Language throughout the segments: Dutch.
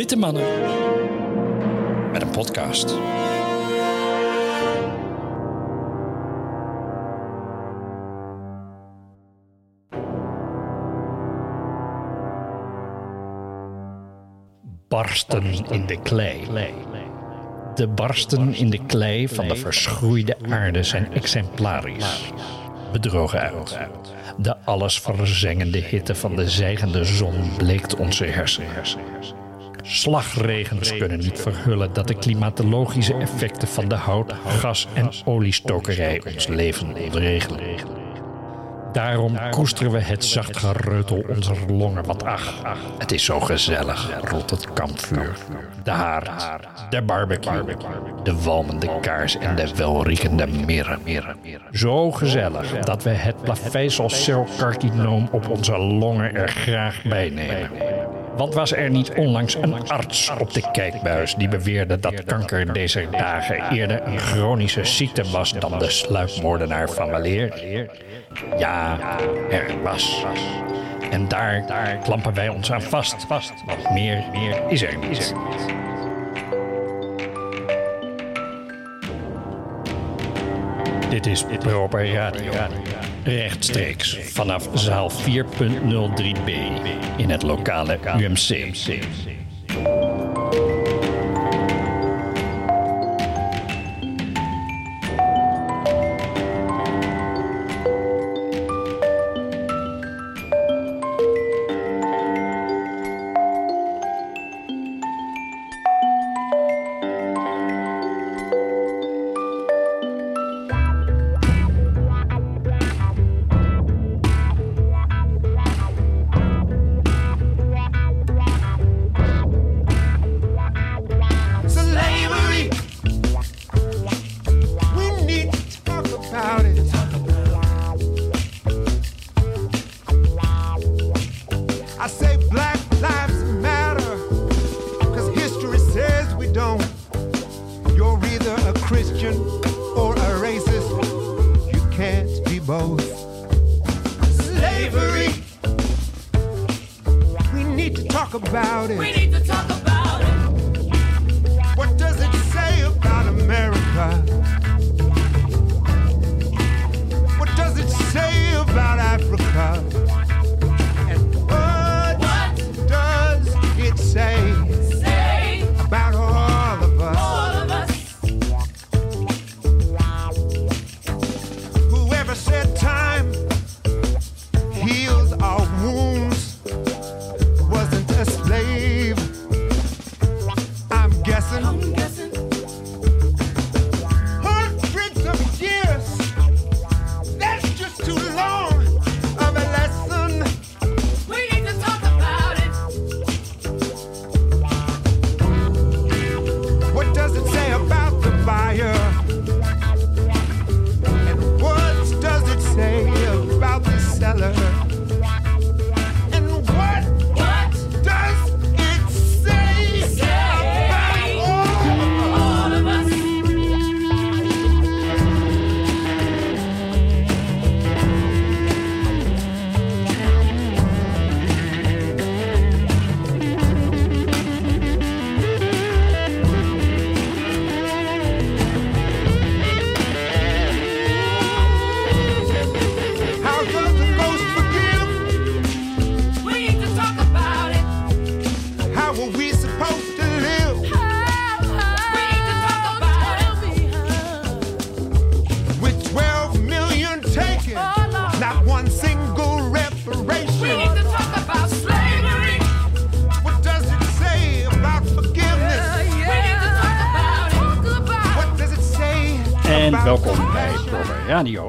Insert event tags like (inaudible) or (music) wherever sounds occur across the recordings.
Witte mannen. Met een podcast. Barsten in de klei. De barsten in de klei van de verschroeide aarde zijn exemplarisch. Bedrogen uit. De alles verzengende hitte van de zijgende zon bleekt onze hersenen. Slagregens kunnen niet verhullen dat de klimatologische effecten van de hout, gas en oliestokerij ons leven ontregelen. Daarom koesteren we het zacht gereutel onze longen, want ach, het is zo gezellig rond het kampvuur. De haard, de barbecue, de walmende kaars en de welriekende mirre. Zo gezellig dat we het plavezelcelcarcinoom op onze longen er graag bij nemen. Want was er niet onlangs een arts op de kijkbuis die beweerde dat kanker deze dagen eerder een chronische ziekte was dan de sluipmoordenaar van weleer? Ja, er was. En daar, daar klampen wij ons aan vast. vast. Want meer, meer is er niet. Dit is Proper Radio. Rechtstreeks vanaf zaal 4.03b in het lokale UMC.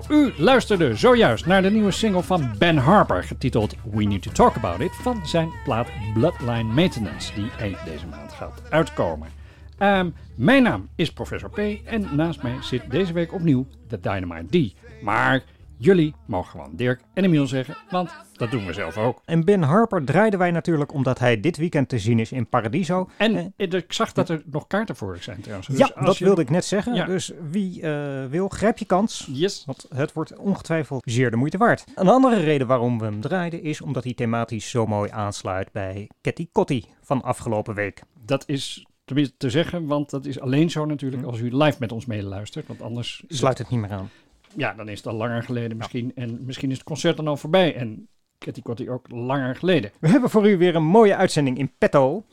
U luisterde zojuist naar de nieuwe single van Ben Harper, getiteld We Need to Talk About It, van zijn plaat Bloodline Maintenance, die eind deze maand gaat uitkomen. Ehm, mijn naam is Professor P en naast mij zit deze week opnieuw de Dynamite D. Maar Jullie mogen gewoon Dirk en Emiel zeggen, want dat doen we zelf ook. En Ben Harper draaiden wij natuurlijk omdat hij dit weekend te zien is in Paradiso. En eh, ik zag dat er nog kaarten voor zijn trouwens. Dus ja, als dat je- wilde ik net zeggen. Ja. Dus wie eh, wil, grijp je kans. Yes. Want het wordt ongetwijfeld zeer de moeite waard. Een andere reden waarom we hem draaiden is omdat hij thematisch zo mooi aansluit bij Ketty Kotti van afgelopen week. Dat is tenminste te zeggen, want dat is alleen zo natuurlijk als u live met ons meeluistert. Want anders Sluit het niet meer aan. Ja, dan is het al langer geleden misschien. En misschien is het concert dan al voorbij. En Ketty Kotti ook langer geleden. We hebben voor u weer een mooie uitzending in petto.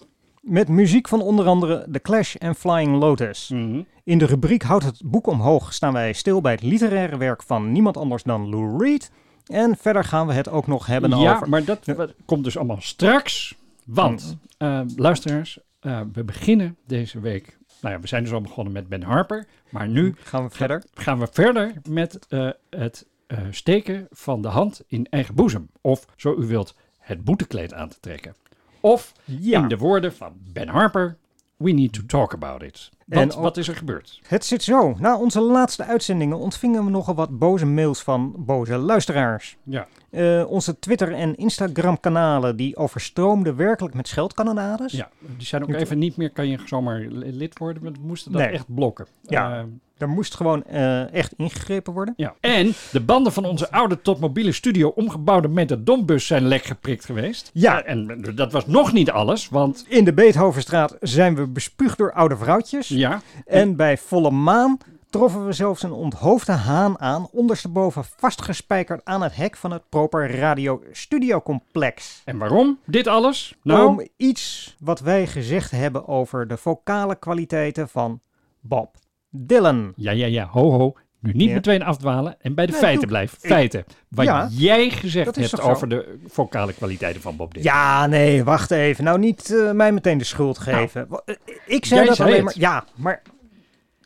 Met muziek van onder andere The Clash en Flying Lotus. Mhm. In de rubriek Houd het boek omhoog staan wij stil bij het literaire werk van niemand anders dan Lou Reed. En verder gaan we het ook nog hebben ja, over... maar dat Ja. komt dus allemaal straks. Want, eh, luisteraars, eh, we beginnen deze week. Nou ja, we zijn dus al begonnen met Ben Harper. Maar nu Gaan we verder? gaan we verder met eh, het eh, steken van de hand in eigen boezem. Of, zo u wilt, het boetekleed aan te trekken. Of, Ja. in de woorden van Ben Harper, we need to talk about it. Want, En wat is er gebeurd? Het zit zo. Na onze laatste uitzendingen ontvingen we nogal wat boze mails van boze luisteraars. Ja, Eh, onze Twitter- en Instagram-kanalen die overstroomden werkelijk met scheldkanonades. ja, die zijn ook even niet meer, kan je zomaar li- lid worden. We moesten dat Nee. echt blokken. Ja. Eh, Er moest gewoon eh, echt ingegrepen worden. Ja. En de banden van onze oude tot mobiele studio omgebouwde metadombus zijn lek geprikt geweest. Ja. En dat was nog niet alles, want In de Beethovenstraat zijn we bespuugd door oude vrouwtjes. ja, En bij volle maan troffen we zelfs een onthoofde haan aan, ondersteboven vastgespijkerd aan het hek van het Proper Radio Studio Complex. en waarom dit alles? Nou, Om iets wat wij gezegd hebben over de vocale kwaliteiten van Bob Dylan. ja, ja, ja, ho, ho. Nu niet Ja. meteen afdwalen en bij de Nee, feiten blijven. Feiten. Wat Ja, jij gezegd hebt zo? over de vocale kwaliteiten van Bob Dylan. Ja, nee, wacht even. Nou, niet eh, mij meteen de schuld geven. Wa- eh, Ik zei dat alleen het. maar. Ja, maar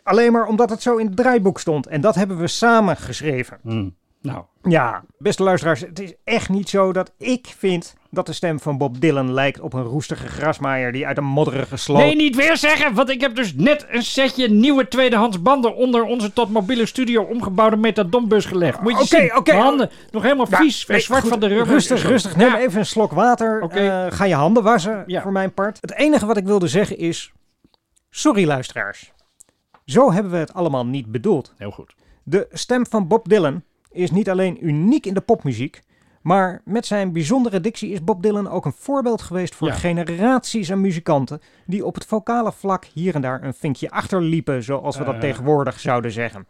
alleen maar omdat het zo in het draaiboek stond. En dat hebben we samen geschreven. Hm. Nou, Ja, beste luisteraars, het is echt niet zo dat ik vind dat de stem van Bob Dylan lijkt op een roestige grasmaaier die uit een modderige sloot. nee, niet weer zeggen, want ik heb dus net een setje nieuwe tweedehands banden onder onze tot mobiele studio omgebouwde metadombus gelegd. Moet je Oké, zien, oké. mijn handen nog helemaal Ja, vies nee, zwart goed, van de rubber. Rustig, rustig. Neem Ja. even een slok water. Oké. Eh, ga je handen wassen, Ja. voor mijn part. Het enige wat ik wilde zeggen is... Sorry, luisteraars. Zo hebben we het allemaal niet bedoeld. Heel goed. De stem van Bob Dylan is niet alleen uniek in de popmuziek... maar met zijn bijzondere dictie is Bob Dylan ook een voorbeeld geweest... voor Ja. generaties aan muzikanten... die op het vocale vlak hier en daar een vinkje achterliepen... zoals we dat Eh. tegenwoordig zouden zeggen.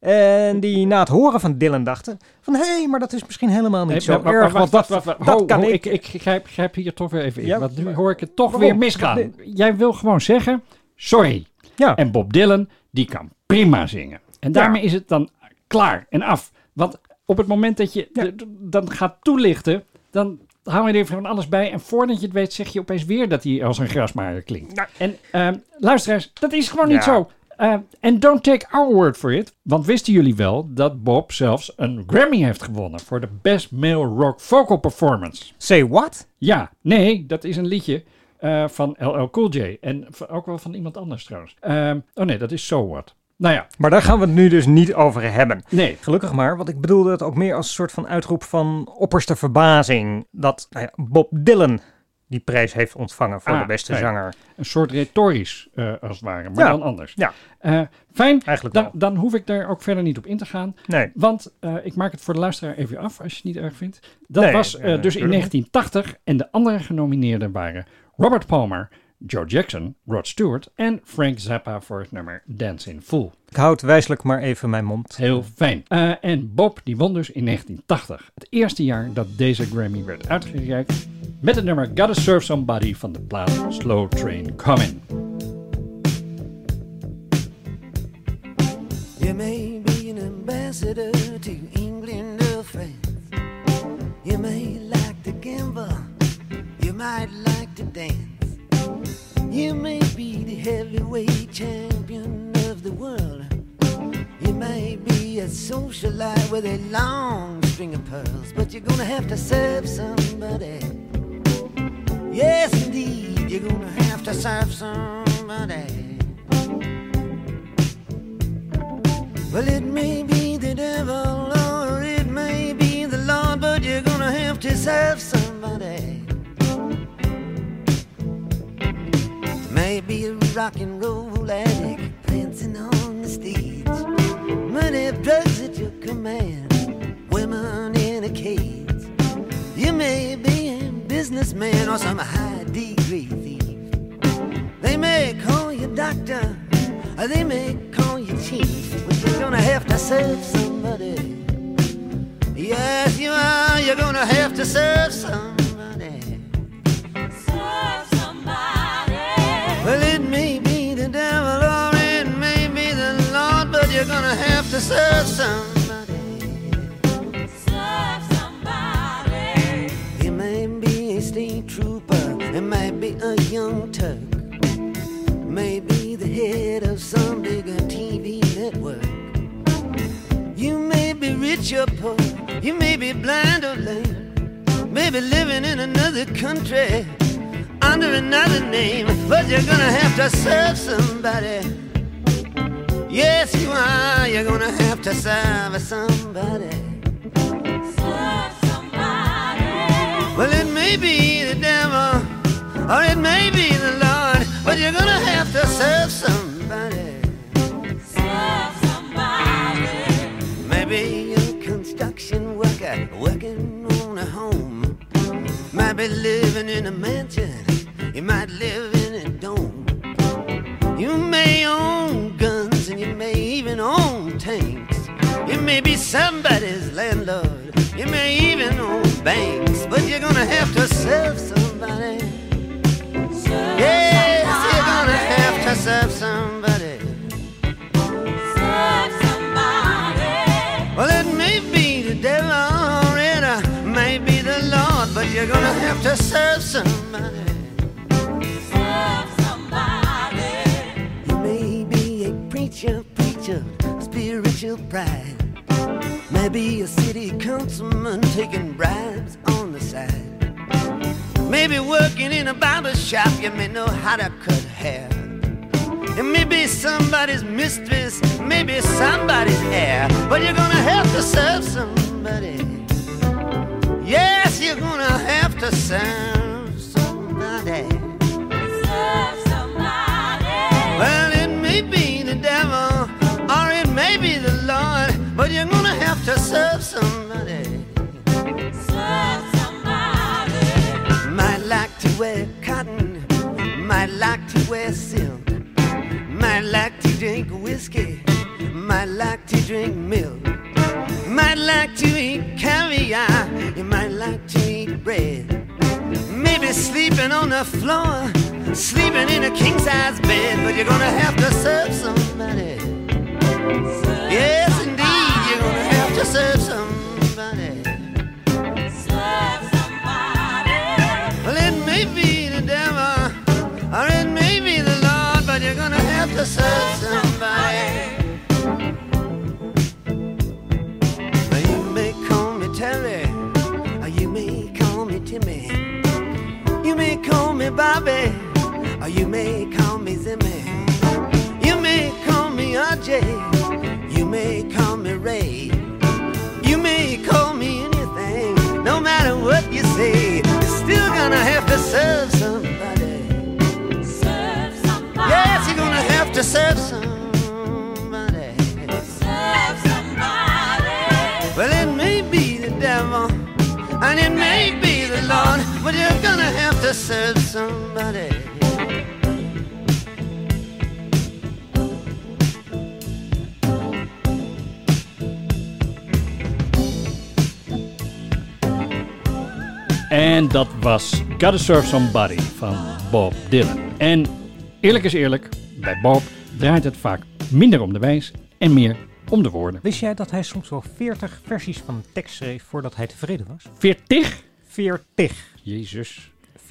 En die na het horen van Dylan dachten... van hé, hey, maar dat is misschien helemaal niet Nee, zo maar- maar- erg... wacht, want dat, wacht, wacht, wacht. dat Ho, kan ho, ik... ik. Ik grijp, grijp hier toch weer even in, Ja, want nu hoor ik het toch waarom? weer misgaan. Jij wil gewoon zeggen, sorry. Ja. En Bob Dylan, die kan prima zingen. En daarmee is het dan klaar en af. Want op het moment dat je Ja. dan gaat toelichten, dan hou je er even van alles bij. En voordat je het weet, zeg je opeens weer dat hij als een grasmaaier klinkt. Nou. En ehm, luisteraars, dat is gewoon niet zo. Eh, En don't take our word for it. Want wisten jullie wel dat Bob zelfs een Grammy heeft gewonnen voor de Best Male Rock Vocal Performance? Say what? Ja, nee, dat is een liedje eh, van LL Cool J. En ook wel van iemand anders trouwens. Ehm, oh nee, dat is So What. Nou ja, Maar daar gaan we het nu dus niet over hebben. nee. Gelukkig maar, want ik bedoelde het ook meer als een soort van uitroep van opperste verbazing. Dat nou ja, Bob Dylan die prijs heeft ontvangen voor Ah, de beste zanger. Een soort retorisch, eh, als het ware, maar Ja. dan anders. Ja. Eh, fijn, Eigenlijk dan, dan hoef ik daar ook verder niet op in te gaan. Nee. Want ik maak het voor de luisteraar even af, als je het niet erg vindt. Dat Nee, was dus in tuurlijk. 1980 en de andere genomineerden waren Robert Palmer, Joe Jackson, Rod Stewart en Frank Zappa voor het nummer Dance in Full. Ik houd wijselijk maar even mijn mond. Heel fijn. Eh, en Bob die won dus in 1980. Het eerste jaar dat deze Grammy werd uitgereikt. Met het nummer Gotta Serve Somebody van de plaat Slow Train Coming. You may be an ambassador champion of the world. You may be a socialite with a long string of pearls, but you're gonna have to serve somebody. Yes, indeed, you're gonna have to serve somebody. Well, it may be the devil or it may be the Lord, but you're gonna have to serve somebody. Rock and roll addict prancing on the stage. Money, drugs at your command, women in a cage. You may be a businessman or some high degree thief. They may call you doctor, or they may call you chief, but you're gonna have to serve somebody. Yes, you are. You're gonna have to serve somebody. Serve serve somebody. Serve somebody. It may be a state trooper, it might be a young Turk, maybe the head of some bigger TV network. You may be rich or poor, you may be blind or lame, maybe living in another country under another name, but you're gonna have to serve somebody. Yes, you are. You're gonna have to serve somebody. Serve somebody. Well, it may be the devil, or it may be the Lord, but you're gonna have to serve somebody. Serve somebody. Maybe you're a construction worker working on a home. Might be living in a mansion, you might live in a dome. You may own guns and you may even own tanks. You may be somebody's landlord, you may even own banks, but you're gonna have to serve somebody. Serve Yes, you're gonna have to serve somebody. Serve somebody. Well, it may be the devil or it may be the Lord, but you're gonna have to serve somebody. Serve somebody. Preacher, preacher, spiritual pride. Maybe a city councilman taking bribes on the side. Maybe working in a barber shop, you may know how to cut hair. And maybe somebody's mistress, maybe somebody's heir, but you're gonna have to serve somebody. Yes, you're gonna have to serve somebody. May be the devil or it may be the Lord, but you're gonna have to serve somebody. Serve somebody. Might like to wear cotton, might like to wear silk, might like to drink whiskey, might like to drink milk, might like to eat caviar, you might like to eat bread. Maybe sleeping on the floor, sleeping in a king size bed, but you're gonna have to serve somebody. Yes, indeed, you're gonna have to serve somebody. Serve somebody. Well, it may be the devil, or it may be the Lord, but you're gonna have to serve somebody. Me Bobby, or you may call me Zimmy. You may call me RJ, you may call me Ray. You may call me anything, no matter what you say. You're still gonna have serve somebody. En dat was Gotta Serve Somebody van Bob Dylan. En eerlijk is eerlijk, bij Bob draait het vaak minder om de wijs en meer om de woorden. Wist jij dat hij soms wel 40 versies van een tekst schreef voordat hij tevreden was? 40? 40. Jezus. 4-0.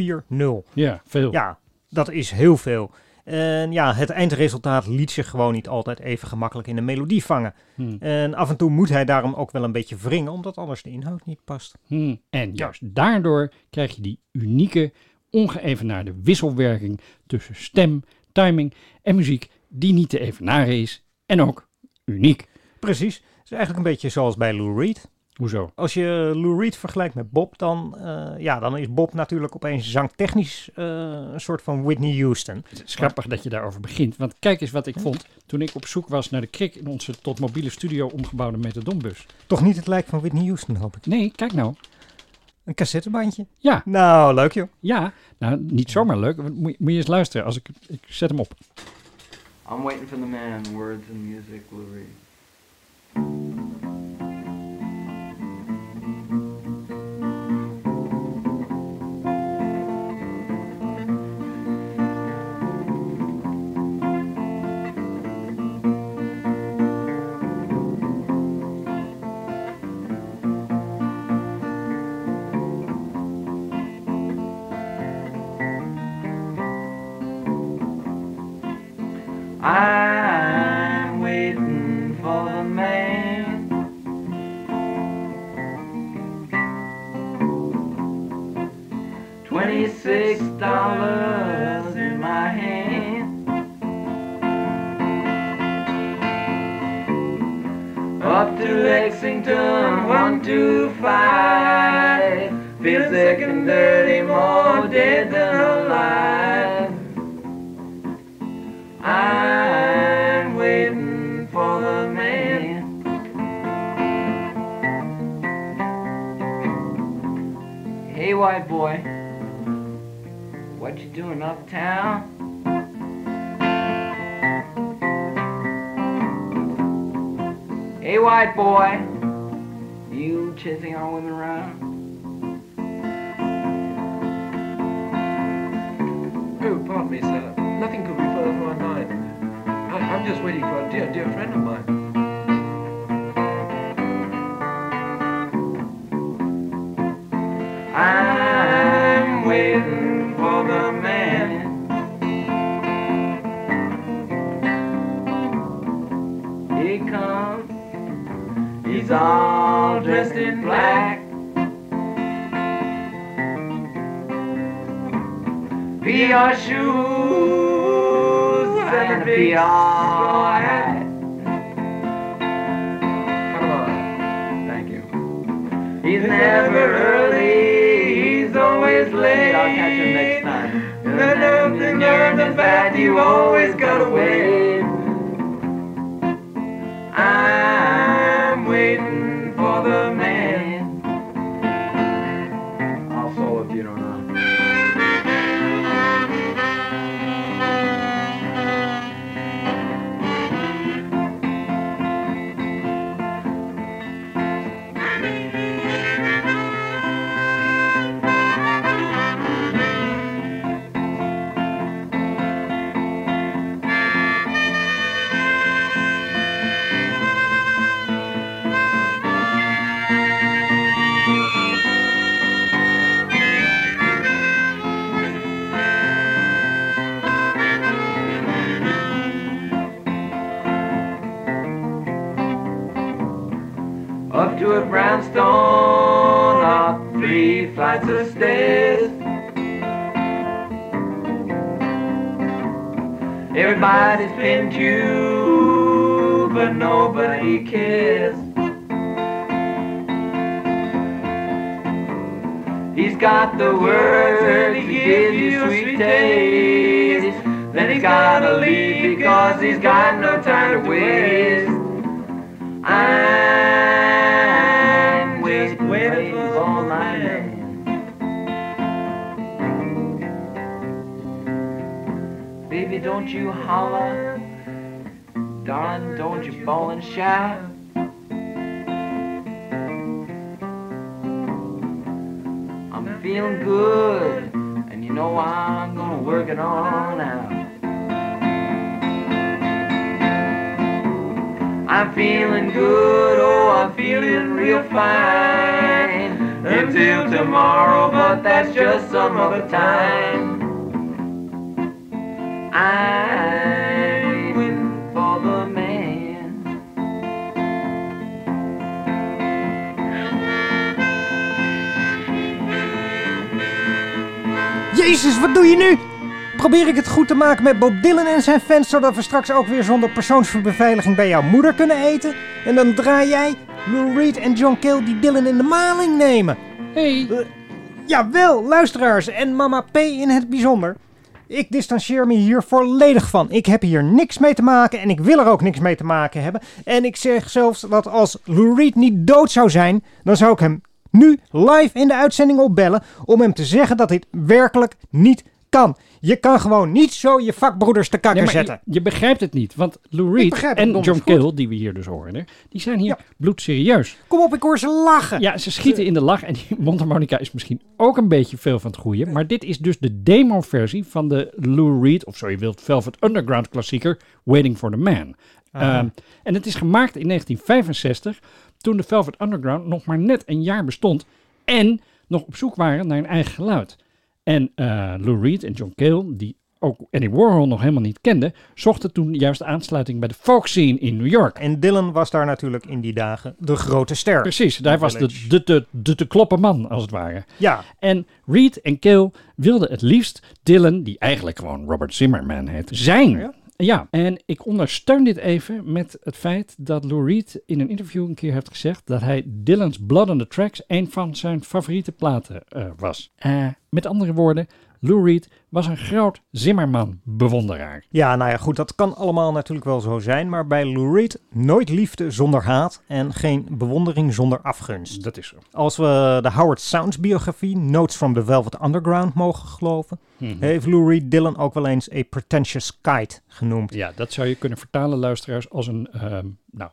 Ja, veel. Ja, dat is heel veel. En ja, het eindresultaat liet zich gewoon niet altijd even gemakkelijk in de melodie vangen. Hmm. En af en toe moet hij daarom ook wel een beetje wringen, omdat anders de inhoud niet past. Hmm. En juist daardoor krijg je die unieke, ongeëvenaarde wisselwerking tussen stem, timing en muziek die niet te evenaren is en ook uniek. Precies. Het is eigenlijk een beetje zoals bij Lou Reed. Hoezo? Als je Lou Reed vergelijkt met Bob, dan, eh, ja, dan is Bob natuurlijk opeens zangtechnisch eh, een soort van Whitney Houston. Het is grappig dat je daarover begint. Want kijk eens wat ik vond toen ik op zoek was naar de krik in onze tot mobiele studio omgebouwde metadonbus. Toch niet het lijk van Whitney Houston, hoop ik. Nee, kijk nou. Een cassettebandje. Ja, Nou, leuk joh. ja. Nou, niet zomaar leuk. Moet, je- moet je eens luisteren. Als ik, ik zet hem op. I'm waiting for the man, words and music, Lou Reed. Five. Feel sick and dirty, more dead than alive. I'm waiting for the man. Hey, white boy, what you doing uptown? Hey, white boy, you chasing our women around? Oh, pardon me, sir. Nothing could be further from my mind. I, I'm just waiting for a dear, dear friend of mine. I'm waiting for the man. He comes, he's all PR shoes and a PR hat. Come on. Thank you. He's never early, he's always late. I'll catch him next time. There's nothing in fact, you always gotta wait. Ah. I'm to a brownstone, up three flights of stairs. Everybody's been you, but nobody cares. He's got the words to give you sweet taste. Then he's gotta leave because he's got no time to waste. I'm don't you holler. Darling, don't you bawl and shout. I'm feeling good, and you know I'm gonna work it on out. I'm feeling good, oh, I'm feeling real fine. Until tomorrow, but that's just some other time. For the man. Jezus, wat doe je nu? probeer ik het goed te maken met Bob Dylan en zijn fans, zodat we straks ook weer zonder persoonsbeveiliging bij jouw moeder kunnen eten. En dan draai jij Lou Reed en John Cale die Dylan in de maling nemen. Hey. Jawel, luisteraars en mama P in het bijzonder. Ik distancieer me hier volledig van. Ik heb hier niks mee te maken en ik wil er ook niks mee te maken hebben. En ik zeg zelfs dat als Lou Reed niet dood zou zijn, dan zou ik hem nu live in de uitzending opbellen om hem te zeggen dat dit werkelijk niet kan. Je kan gewoon niet zo je vakbroeders te Nee, maar zetten. je, je begrijpt het niet, want Lou Reed en John. Cale, die we hier dus horen, die zijn hier Ja. bloedserieus. Kom op, ik hoor ze lachen. Ja, ze schieten in de lach en die (laughs) mondharmonica is misschien ook een beetje veel van het goede. Maar dit is dus de demo-versie van de Lou Reed, of zo je wilt, Velvet Underground klassieker Waiting for the Man. Ehm, en het is gemaakt in 1965, toen de Velvet Underground nog maar net een jaar bestond en nog op zoek waren naar een eigen geluid. En eh, Lou Reed en John Cale, die ook Andy Warhol nog helemaal niet kenden, zochten toen juist aansluiting bij de folk scene in New York. En Dylan was daar natuurlijk in die dagen de grote ster. Precies, daar was de, de, de, de te kloppen man, als het ware. Ja, En Reed en Cale wilden het liefst Dylan, die eigenlijk gewoon Robert Zimmerman heet, zijn. Ja? En ik ondersteun dit even met het feit dat Lou Reed in een interview een keer heeft gezegd dat hij Dylan's Blood on the Tracks een van zijn favoriete platen eh, was. Eh, met andere woorden, Lou Reed was een groot Zimmerman-bewonderaar. Ja, nou ja, goed, dat kan allemaal natuurlijk wel zo zijn. Maar bij Lou Reed nooit liefde zonder haat en geen bewondering zonder afgunst. Dat is zo. Als we de Howard Sounds biografie, Notes from the Velvet Underground, mogen geloven, heeft Lou Reed Dylan ook wel eens a pretentious kite genoemd. Ja, dat zou je kunnen vertalen, luisteraars, als een, ehm, nou,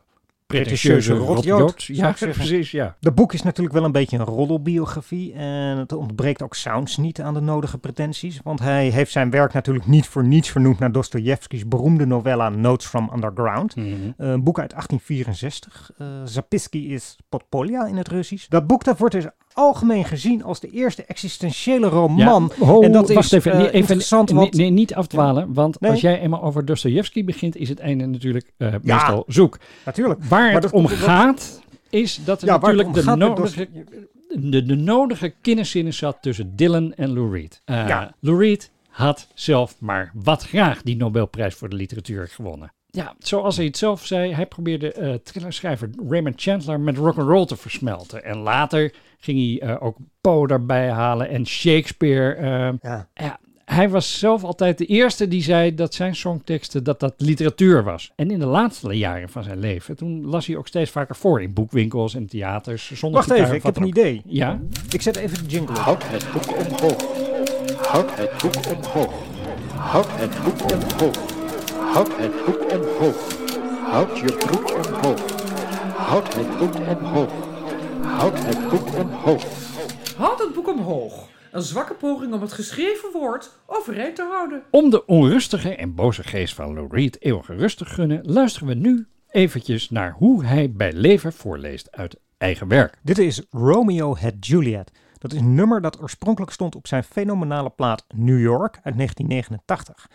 Pretentieuze rotjood, Ja, precies, ja. De boek is natuurlijk wel een beetje een roddelbiografie en het ontbreekt ook Sounds niet aan de nodige pretenties. Want hij heeft zijn werk natuurlijk niet voor niets vernoemd naar Dostoevsky's beroemde novella Notes from Underground. Mhm. Eh, Een boek uit 1864. eh Zapisky is Podpolia in het Russisch. Dat boek dat wordt dus algemeen gezien als de eerste existentiële roman. Ja, ho, en dat wacht is even, eh, even interessant, nee, want nee, niet afdwalen, want Nee. als jij eenmaal over Dostoevsky begint, is het einde natuurlijk eh, meestal zoek. natuurlijk. Waar Maar het dat- om dat- gaat, is dat er Ja, natuurlijk de, nodige, de, de nodige zat tussen Dylan en Lou Reed. Eh, Ja. Lou Reed had zelf maar wat graag die Nobelprijs voor de literatuur gewonnen. Ja, zoals hij het zelf zei, hij probeerde eh thrillerschrijver Raymond Chandler met rock'n'roll te versmelten. En later ging hij eh, ook Poe daarbij halen en Shakespeare. eh, Ja. ja, hij was zelf altijd de eerste die zei dat zijn songteksten dat dat literatuur was. En in de laatste jaren van zijn leven, toen las hij ook steeds vaker voor in boekwinkels en theaters. Zonder Wacht even, ik heb een ook. idee. Ja, Ik zet even de jingle op. Houd het boek omhoog. Houd het boek omhoog. Houd het boek omhoog. Houd het boek omhoog. Houd je broek omhoog. Houd het boek omhoog. Houd het boek omhoog. Houd het boek omhoog. Een zwakke poging om het geschreven woord overeind te houden. om de onrustige en boze geest van Lou Reed eeuwige rust te gunnen, luisteren we nu eventjes naar hoe hij bij leven voorleest uit eigen werk. Dit is Romeo had Juliet. Dat is een nummer dat oorspronkelijk stond op zijn fenomenale plaat New York uit 1989.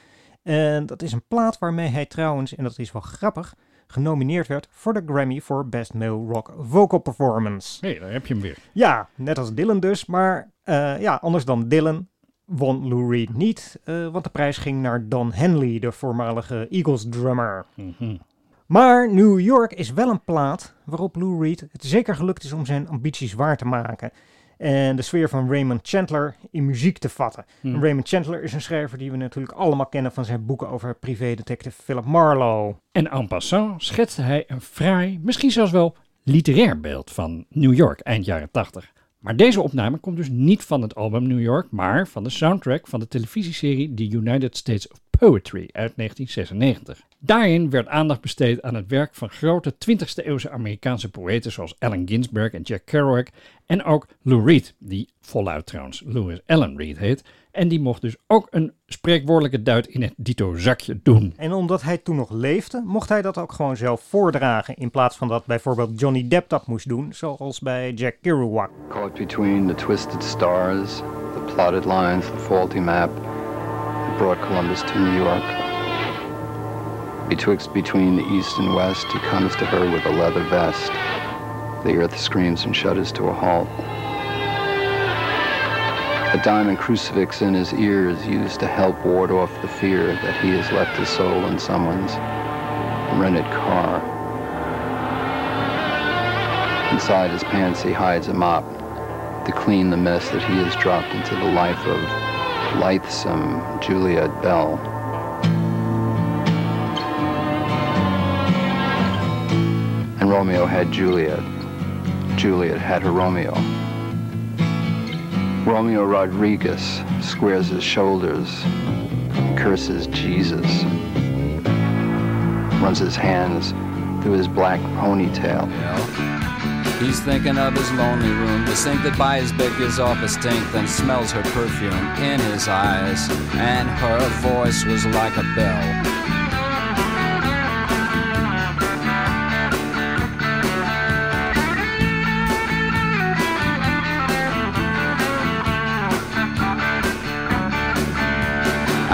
En dat is een plaat waarmee hij trouwens, en dat is wel grappig, genomineerd werd voor de Grammy voor Best Male Rock Vocal Performance. Hé, daar heb je hem weer. Ja, net als Dylan dus, maar eh, ja, anders dan Dylan won Lou Reed niet, eh, want de prijs ging naar Don Henley, de voormalige Eagles drummer. Mhm. Maar New York is wel een plaat waarop Lou Reed het zeker gelukt is om zijn ambities waar te maken. En de sfeer van Raymond Chandler in muziek te vatten. Hmm. Raymond Chandler is een schrijver die we natuurlijk allemaal kennen van zijn boeken over privédetective Philip Marlowe. En en passant schetste hij een fraai, misschien zelfs wel literair beeld van New York eind jaren 80. Maar deze opname komt dus niet van het album New York, maar van de soundtrack van de televisieserie The United States of Poetry uit 1996. Daarin werd aandacht besteed aan het werk van grote 20e eeuwse Amerikaanse poëten zoals Allen Ginsberg en Jack Kerouac en ook Lou Reed, die voluit trouwens Louis Allen Reed heet. En die mocht dus ook een spreekwoordelijke duit in het dito zakje doen. En omdat hij toen nog leefde, mocht hij dat ook gewoon zelf voordragen. In plaats van dat bijvoorbeeld Johnny Depp dat moest doen, zoals bij Jack Kerouac. Caught between the twisted stars, the plotted lines, the faulty map that brought Columbus to New York. Betwixt between the east and west, he comes to her with a leather vest. The earth screams and shudders to a halt. A diamond crucifix in his ear is used to help ward off the fear that he has left his soul in someone's rented car. Inside his pants, he hides a mop to clean the mess that he has dropped into the life of lithesome Juliet Bell. And Romeo had Juliet. Juliet had her Romeo. Romeo Rodriguez squares his shoulders, curses Jesus, runs his hands through his black ponytail. He's thinking of his lonely room, the sink that by his bed gives off a stink, then smells her perfume in his eyes, and her voice was like a bell.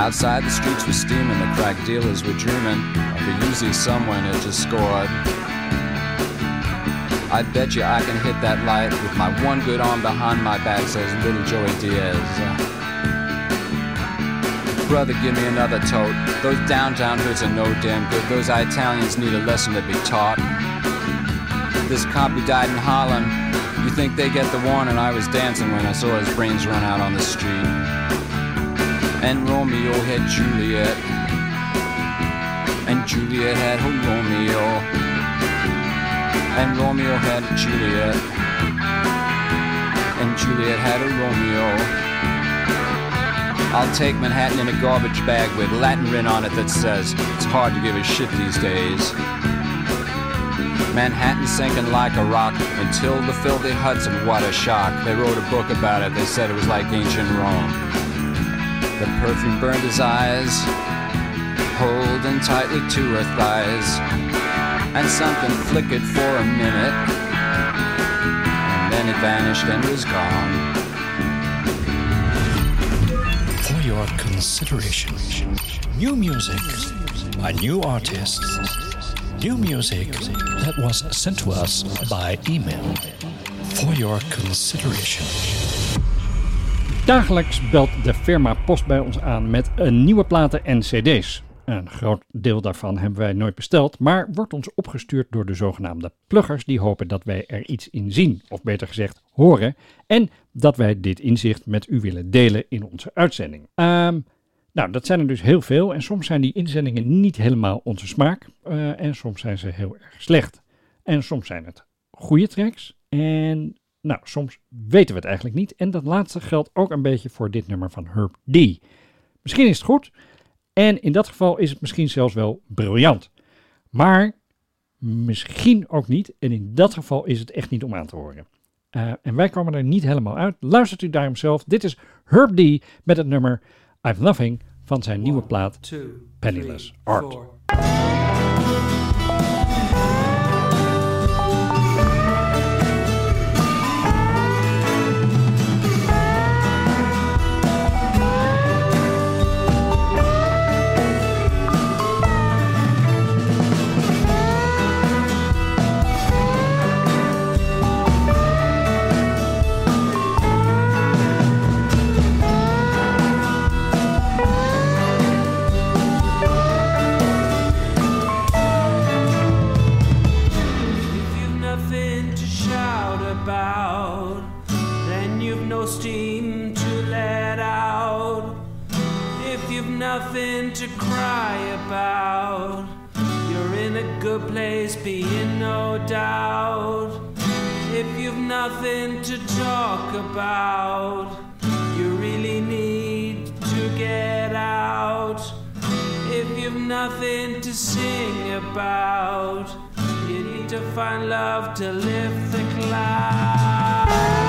Outside the streets were steaming, the crack dealers were dreaming of a Uzi someone had just scored. I bet you I can hit that light with my one good arm behind my back, says little Joey Diaz. Brother, give me another tote. Those downtown hoods are no damn good. Those Italians need a lesson to be taught. This cop who died in Holland, you think they get the warning? I was dancing when I saw his brains run out on the street. And Romeo had Juliet, and Juliet had her Romeo and Romeo had Juliet, and Juliet had a Romeo. I'll take Manhattan in a garbage bag with Latin written on it that says it's hard to give a shit these days. Manhattan sinking like a rock until the filthy Hudson, what a shock. They wrote a book about it, they said it was like ancient Rome. The perfume burned his eyes, holding tightly to her thighs and something flickered for a minute, and then it vanished and was gone. For your consideration, new music by new artists, new music that was sent to us by email. For your consideration. Dagelijks belt de firma Post bij ons aan met nieuwe platen en cd's. Een groot deel daarvan hebben wij nooit besteld, maar wordt ons opgestuurd door de zogenaamde pluggers die hopen dat wij er iets in zien, of beter gezegd horen, en dat wij dit inzicht met u willen delen in onze uitzending. Ehm, nou, dat zijn er dus heel veel en soms zijn die inzendingen niet helemaal onze smaak eh, en soms zijn ze heel erg slecht. En soms zijn het goede tracks en nou, soms weten we het eigenlijk niet. En dat laatste geldt ook een beetje voor dit nummer van Herb D. Misschien is het goed, en in dat geval is het misschien zelfs wel briljant. Maar misschien ook niet. En in dat geval is het echt niet om aan te horen. Uh, en wij komen er niet helemaal uit. Luistert u daarom zelf. Dit is Herb D. met het nummer I've Nothing van zijn nieuwe plaat Penniless Art. You've nothing to cry about, you're in a good place, be in no doubt. If you've nothing to talk about, you really need to get out. If you've nothing to sing about, you need to find love to lift the cloud.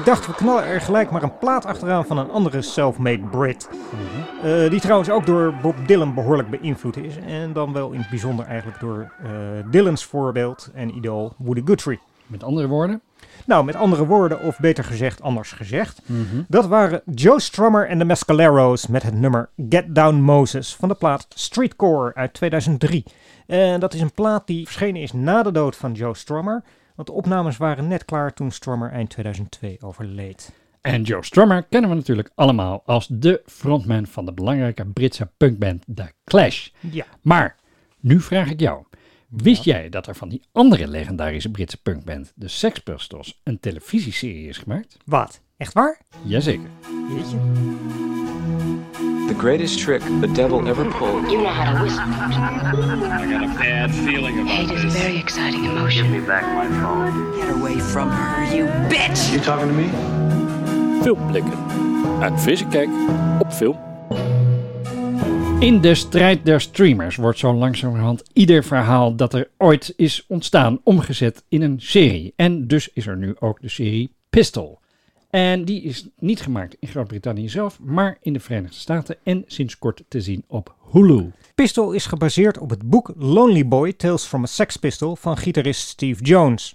Ik dacht, we knallen er gelijk maar een plaat achteraan van een andere self-made Brit. Eh, die trouwens ook door Bob Dylan behoorlijk beïnvloed is. En dan wel in het bijzonder eigenlijk door eh, Dylan's voorbeeld en idool Woody Guthrie. Met andere woorden? Nou, met andere woorden, of beter gezegd, anders gezegd. Dat waren Joe Strummer en de Mescaleros met het nummer Get Down Moses van de plaat Streetcore uit 2003. En dat is een plaat die verschenen is na de dood van Joe Strummer. Want de opnames waren net klaar toen Strummer eind 2002 overleed. En Joe Strummer kennen we natuurlijk allemaal als de frontman van de belangrijke Britse punkband The Clash. Ja. Maar nu vraag ik jou. Wist jij dat er van die andere legendarische Britse punkband, de Sex Pistols, een televisieserie is gemaakt? Wat? Echt waar? Jazeker. Jeetje. The greatest trick the devil ever pulled. You know how to whistle. I got a bad feeling about Hate is a very exciting emotion. Give me back my phone. Get away from her, you bitch! You talking to me? Filmblikken. Een frisse kijk op film. In de strijd der streamers wordt zo langzamerhand ieder verhaal dat er ooit is ontstaan omgezet in een serie. En dus is er nu ook de serie Pistol. En die is niet gemaakt in Groot-Brittannië zelf, maar in de Verenigde Staten en sinds kort te zien op Hulu. Pistol is gebaseerd op het boek Lonely Boy Tales from a Sex Pistol van gitarist Steve Jones.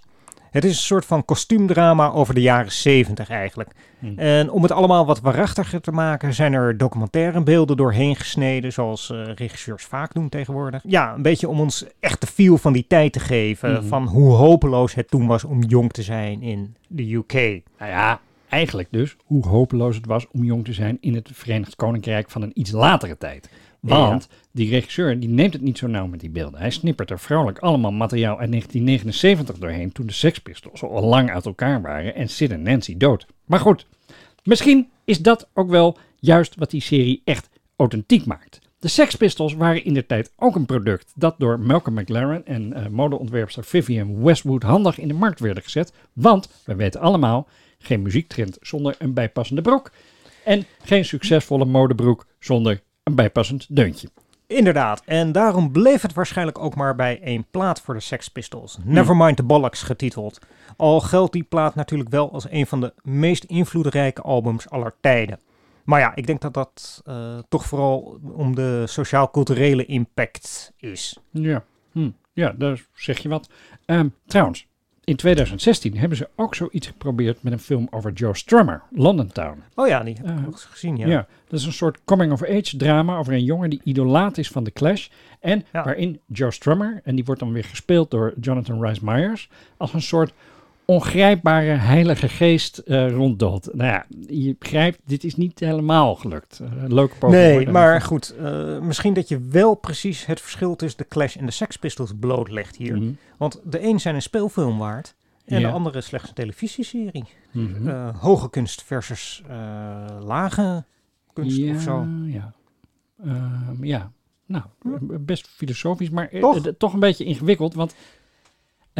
Het is een soort van kostuumdrama over de jaren 70 eigenlijk. En om het allemaal wat waarachtiger te maken zijn er documentaire beelden doorheen gesneden, zoals eh, regisseurs vaak doen tegenwoordig. Ja, een beetje om ons echt de feel van die tijd te geven, Mhm. van hoe hopeloos het toen was om jong te zijn in de UK. Nou ja, eigenlijk dus hoe hopeloos het was om jong te zijn in het Verenigd Koninkrijk van een iets latere tijd. Want die regisseur die neemt het niet zo nauw met die beelden. Hij snippert er vrolijk allemaal materiaal uit 1979 doorheen toen de Sex Pistols al lang uit elkaar waren en Sid en Nancy dood. Maar goed, misschien is dat ook wel juist wat die serie echt authentiek maakt. De Sex Pistols waren in de tijd ook een product dat door Malcolm McLaren en eh, modeontwerpster Vivienne Westwood handig in de markt werden gezet. Want, we weten allemaal, geen muziektrend zonder een bijpassende broek. En geen succesvolle modebroek zonder een bijpassend deuntje. Inderdaad, en daarom bleef het waarschijnlijk ook maar bij één plaat voor de Sex Pistols. Nevermind the Bollocks getiteld. Al geldt die plaat natuurlijk wel als een van de meest invloedrijke albums aller tijden. Maar ja, ik denk dat dat eh, toch vooral om de sociaal-culturele impact is. Ja, hm. ja daar zeg je wat. Ehm, trouwens, in 2016 hebben ze ook zoiets geprobeerd met een film over Joe Strummer, London Town. Oh ja, die heb ik nog eens gezien, ja. Ja, dat is een soort coming-of-age drama over een jongen die idolaat is van The Clash. En waarin Joe Strummer, en die wordt dan weer gespeeld door Jonathan Rhys Meyers, als een soort ongrijpbare heilige geest eh ronddoolt. Nou ja, je begrijpt, dit is niet helemaal gelukt. Eh, leuke poging. Nee, maar goed, eh, misschien dat je wel precies het verschil tussen de Clash en de Sex Pistols blootlegt hier. Mhm. Want de een zijn een speelfilm waard en Ja. de andere slechts een televisieserie. Mhm. Hoge kunst versus lage kunst ja, of zo. Ja, Ehm, ja. nou, best filosofisch, maar Toch? toch een beetje ingewikkeld, want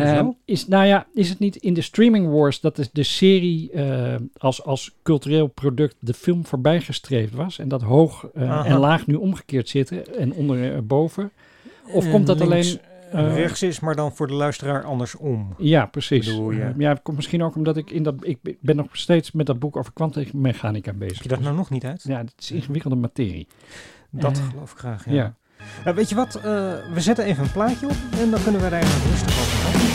Ehm, is, nou ja, is het niet in de Streaming Wars dat de, de serie eh, als, als cultureel product de film voorbijgestreefd was en dat hoog eh, en laag nu omgekeerd zitten en onder en boven? Of En komt dat Eh, links, alleen... eh, rechts is, maar dan voor de luisteraar andersom. Ja, precies. Bedoel? Eh, ja, het komt misschien ook omdat ik in dat ik ben nog steeds met dat boek over kwantummechanica bezig. Heb je dat nou nog niet uit? Ja, het is ingewikkelde materie. Dat Eh, geloof ik graag, ja. ja. Nou, weet je wat, eh, we zetten even een plaatje op en dan kunnen we daar even rustig over praten.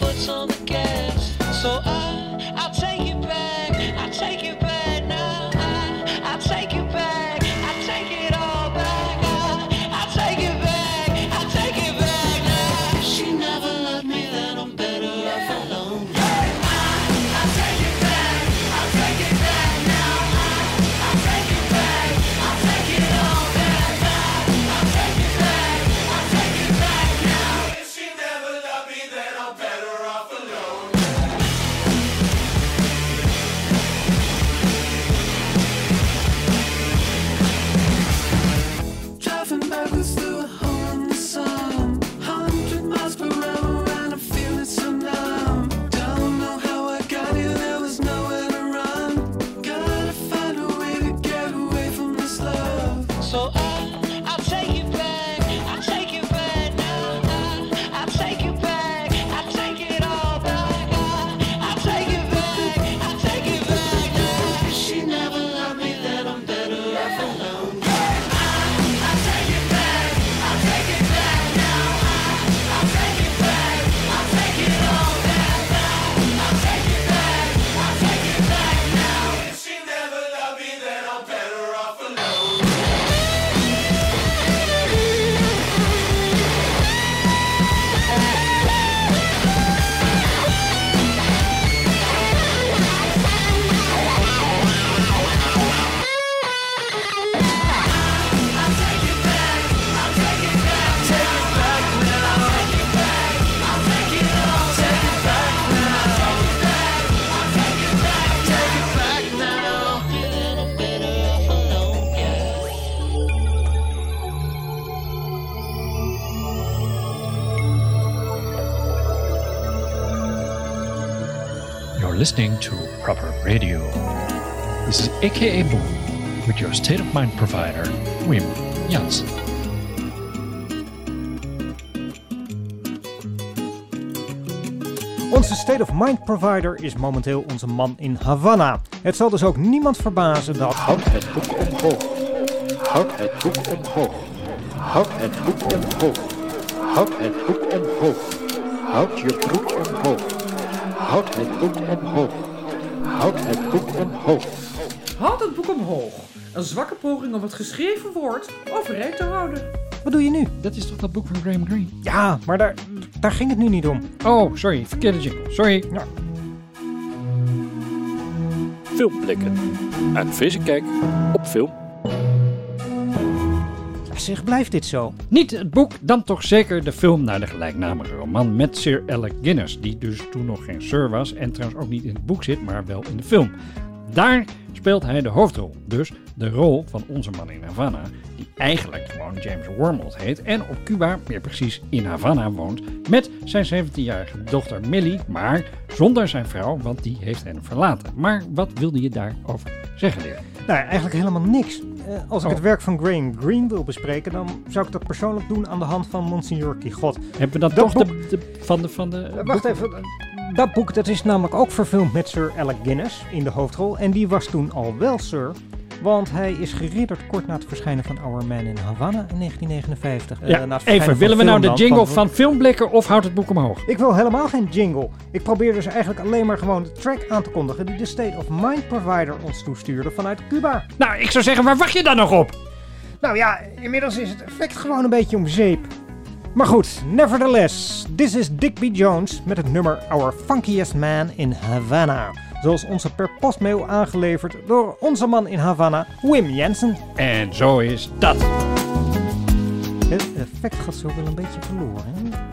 Foot's on the gas. So I, listening to Proper Radio. This is AKA Boom with your state of mind provider, Wim Jansen. Onze State of Mind provider is momenteel onze man in Havana. Het zal dus ook niemand verbazen dat... Houd het boek omhoog. Houd het boek omhoog. Houd het boek omhoog. Houd het boek omhoog. Houd je broek omhoog. Houd het boek omhoog. Houd het boek omhoog. Houd het boek omhoog. Een zwakke poging om het geschreven woord overeind te houden. Wat doe je nu? Dat is toch dat boek van Graham Greene? Ja, maar daar, daar ging het nu niet om. Oh, sorry, verkeerde jingle. Sorry. Ja. Filmblikken. Een frisse kijk op film. Zeg, blijft dit zo? Niet het boek, dan toch zeker de film naar de gelijknamige roman met Sir Alec Guinness, die dus toen nog geen Sir was en trouwens ook niet in het boek zit, maar wel in de film. Daar speelt hij de hoofdrol, dus de rol van onze man in Havana, eigenlijk gewoon James Wormald heet en op Cuba, meer precies in Havana, woont met zijn 17-jarige dochter Millie, maar zonder zijn vrouw, want die heeft hen verlaten. Maar wat wilde je daarover zeggen, Dirk? Nou, eigenlijk helemaal niks. Eh, als ik Oh. het werk van Graham Greene wil bespreken, dan zou ik dat persoonlijk doen aan de hand van Monsignor Quixote. Hebben we dan Dat toch boek- de- van de... Van de Eh, Wacht even. Dat boek dat is namelijk ook verfilmd met Sir Alec Guinness in de hoofdrol. En die was toen al wel Sir. Want hij is geridderd kort na het verschijnen van Our Man in Havana in 1959. Eh, Ja, even, van willen we nou de jingle van Filmblikken of houdt het boek omhoog? Ik wil helemaal geen jingle. Ik probeer dus eigenlijk alleen maar gewoon de track aan te kondigen die de State of Mind Provider ons toestuurde vanuit Cuba. Nou, ik zou zeggen, waar wacht je dan nog op? Nou ja, inmiddels is het effect gewoon een beetje om zeep. Maar goed, nevertheless, this is Digby Jones met het nummer Our Funkiest Man in Havana. Zoals onze per postmail aangeleverd door onze man in Havana, Wim Jensen. En zo is dat. Het effect gaat zo wel een beetje verloren. Hè?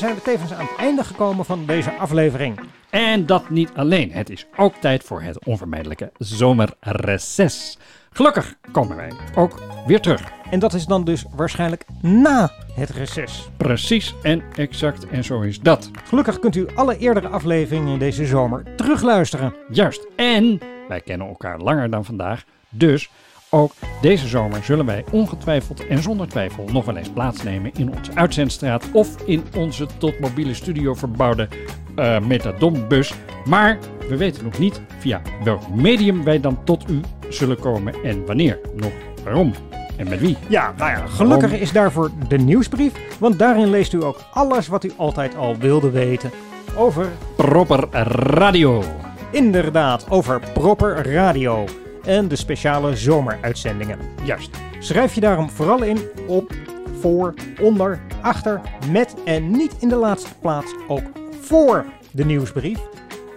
Zijn we tevens aan het einde gekomen van deze aflevering. En dat niet alleen. Het is ook tijd voor het onvermijdelijke zomerreces. Gelukkig komen wij ook weer terug. En dat is dan dus waarschijnlijk na het reces. Precies en exact en zo is dat. Gelukkig kunt u alle eerdere afleveringen deze zomer terugluisteren. Juist. En wij kennen elkaar langer dan vandaag. Dus ook deze zomer zullen wij ongetwijfeld en zonder twijfel nog wel eens plaatsnemen in onze uitzendstraat of in onze tot mobiele studio verbouwde eh metadonbus. Maar we weten nog niet via welk medium wij dan tot u zullen komen en wanneer, nog waarom en met wie. Ja, nou ja, gelukkig is daarvoor de nieuwsbrief, want daarin leest u ook alles wat u altijd al wilde weten over Proper Radio. Inderdaad, over Proper Radio en de speciale zomeruitzendingen. Juist. Schrijf je daarom vooral in op voor, onder, achter, met en niet in de laatste plaats ook voor de nieuwsbrief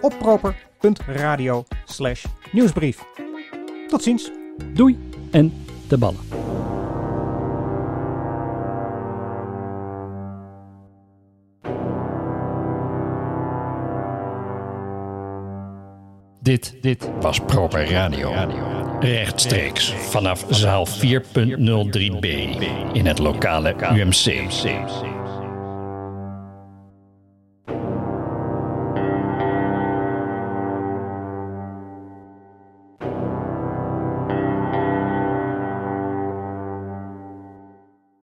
op proper.radio slash nieuwsbrief. Tot ziens. Doei en de ballen. Dit, dit was Proper Radio. Rechtstreeks vanaf zaal 4.03b in het lokale UMC.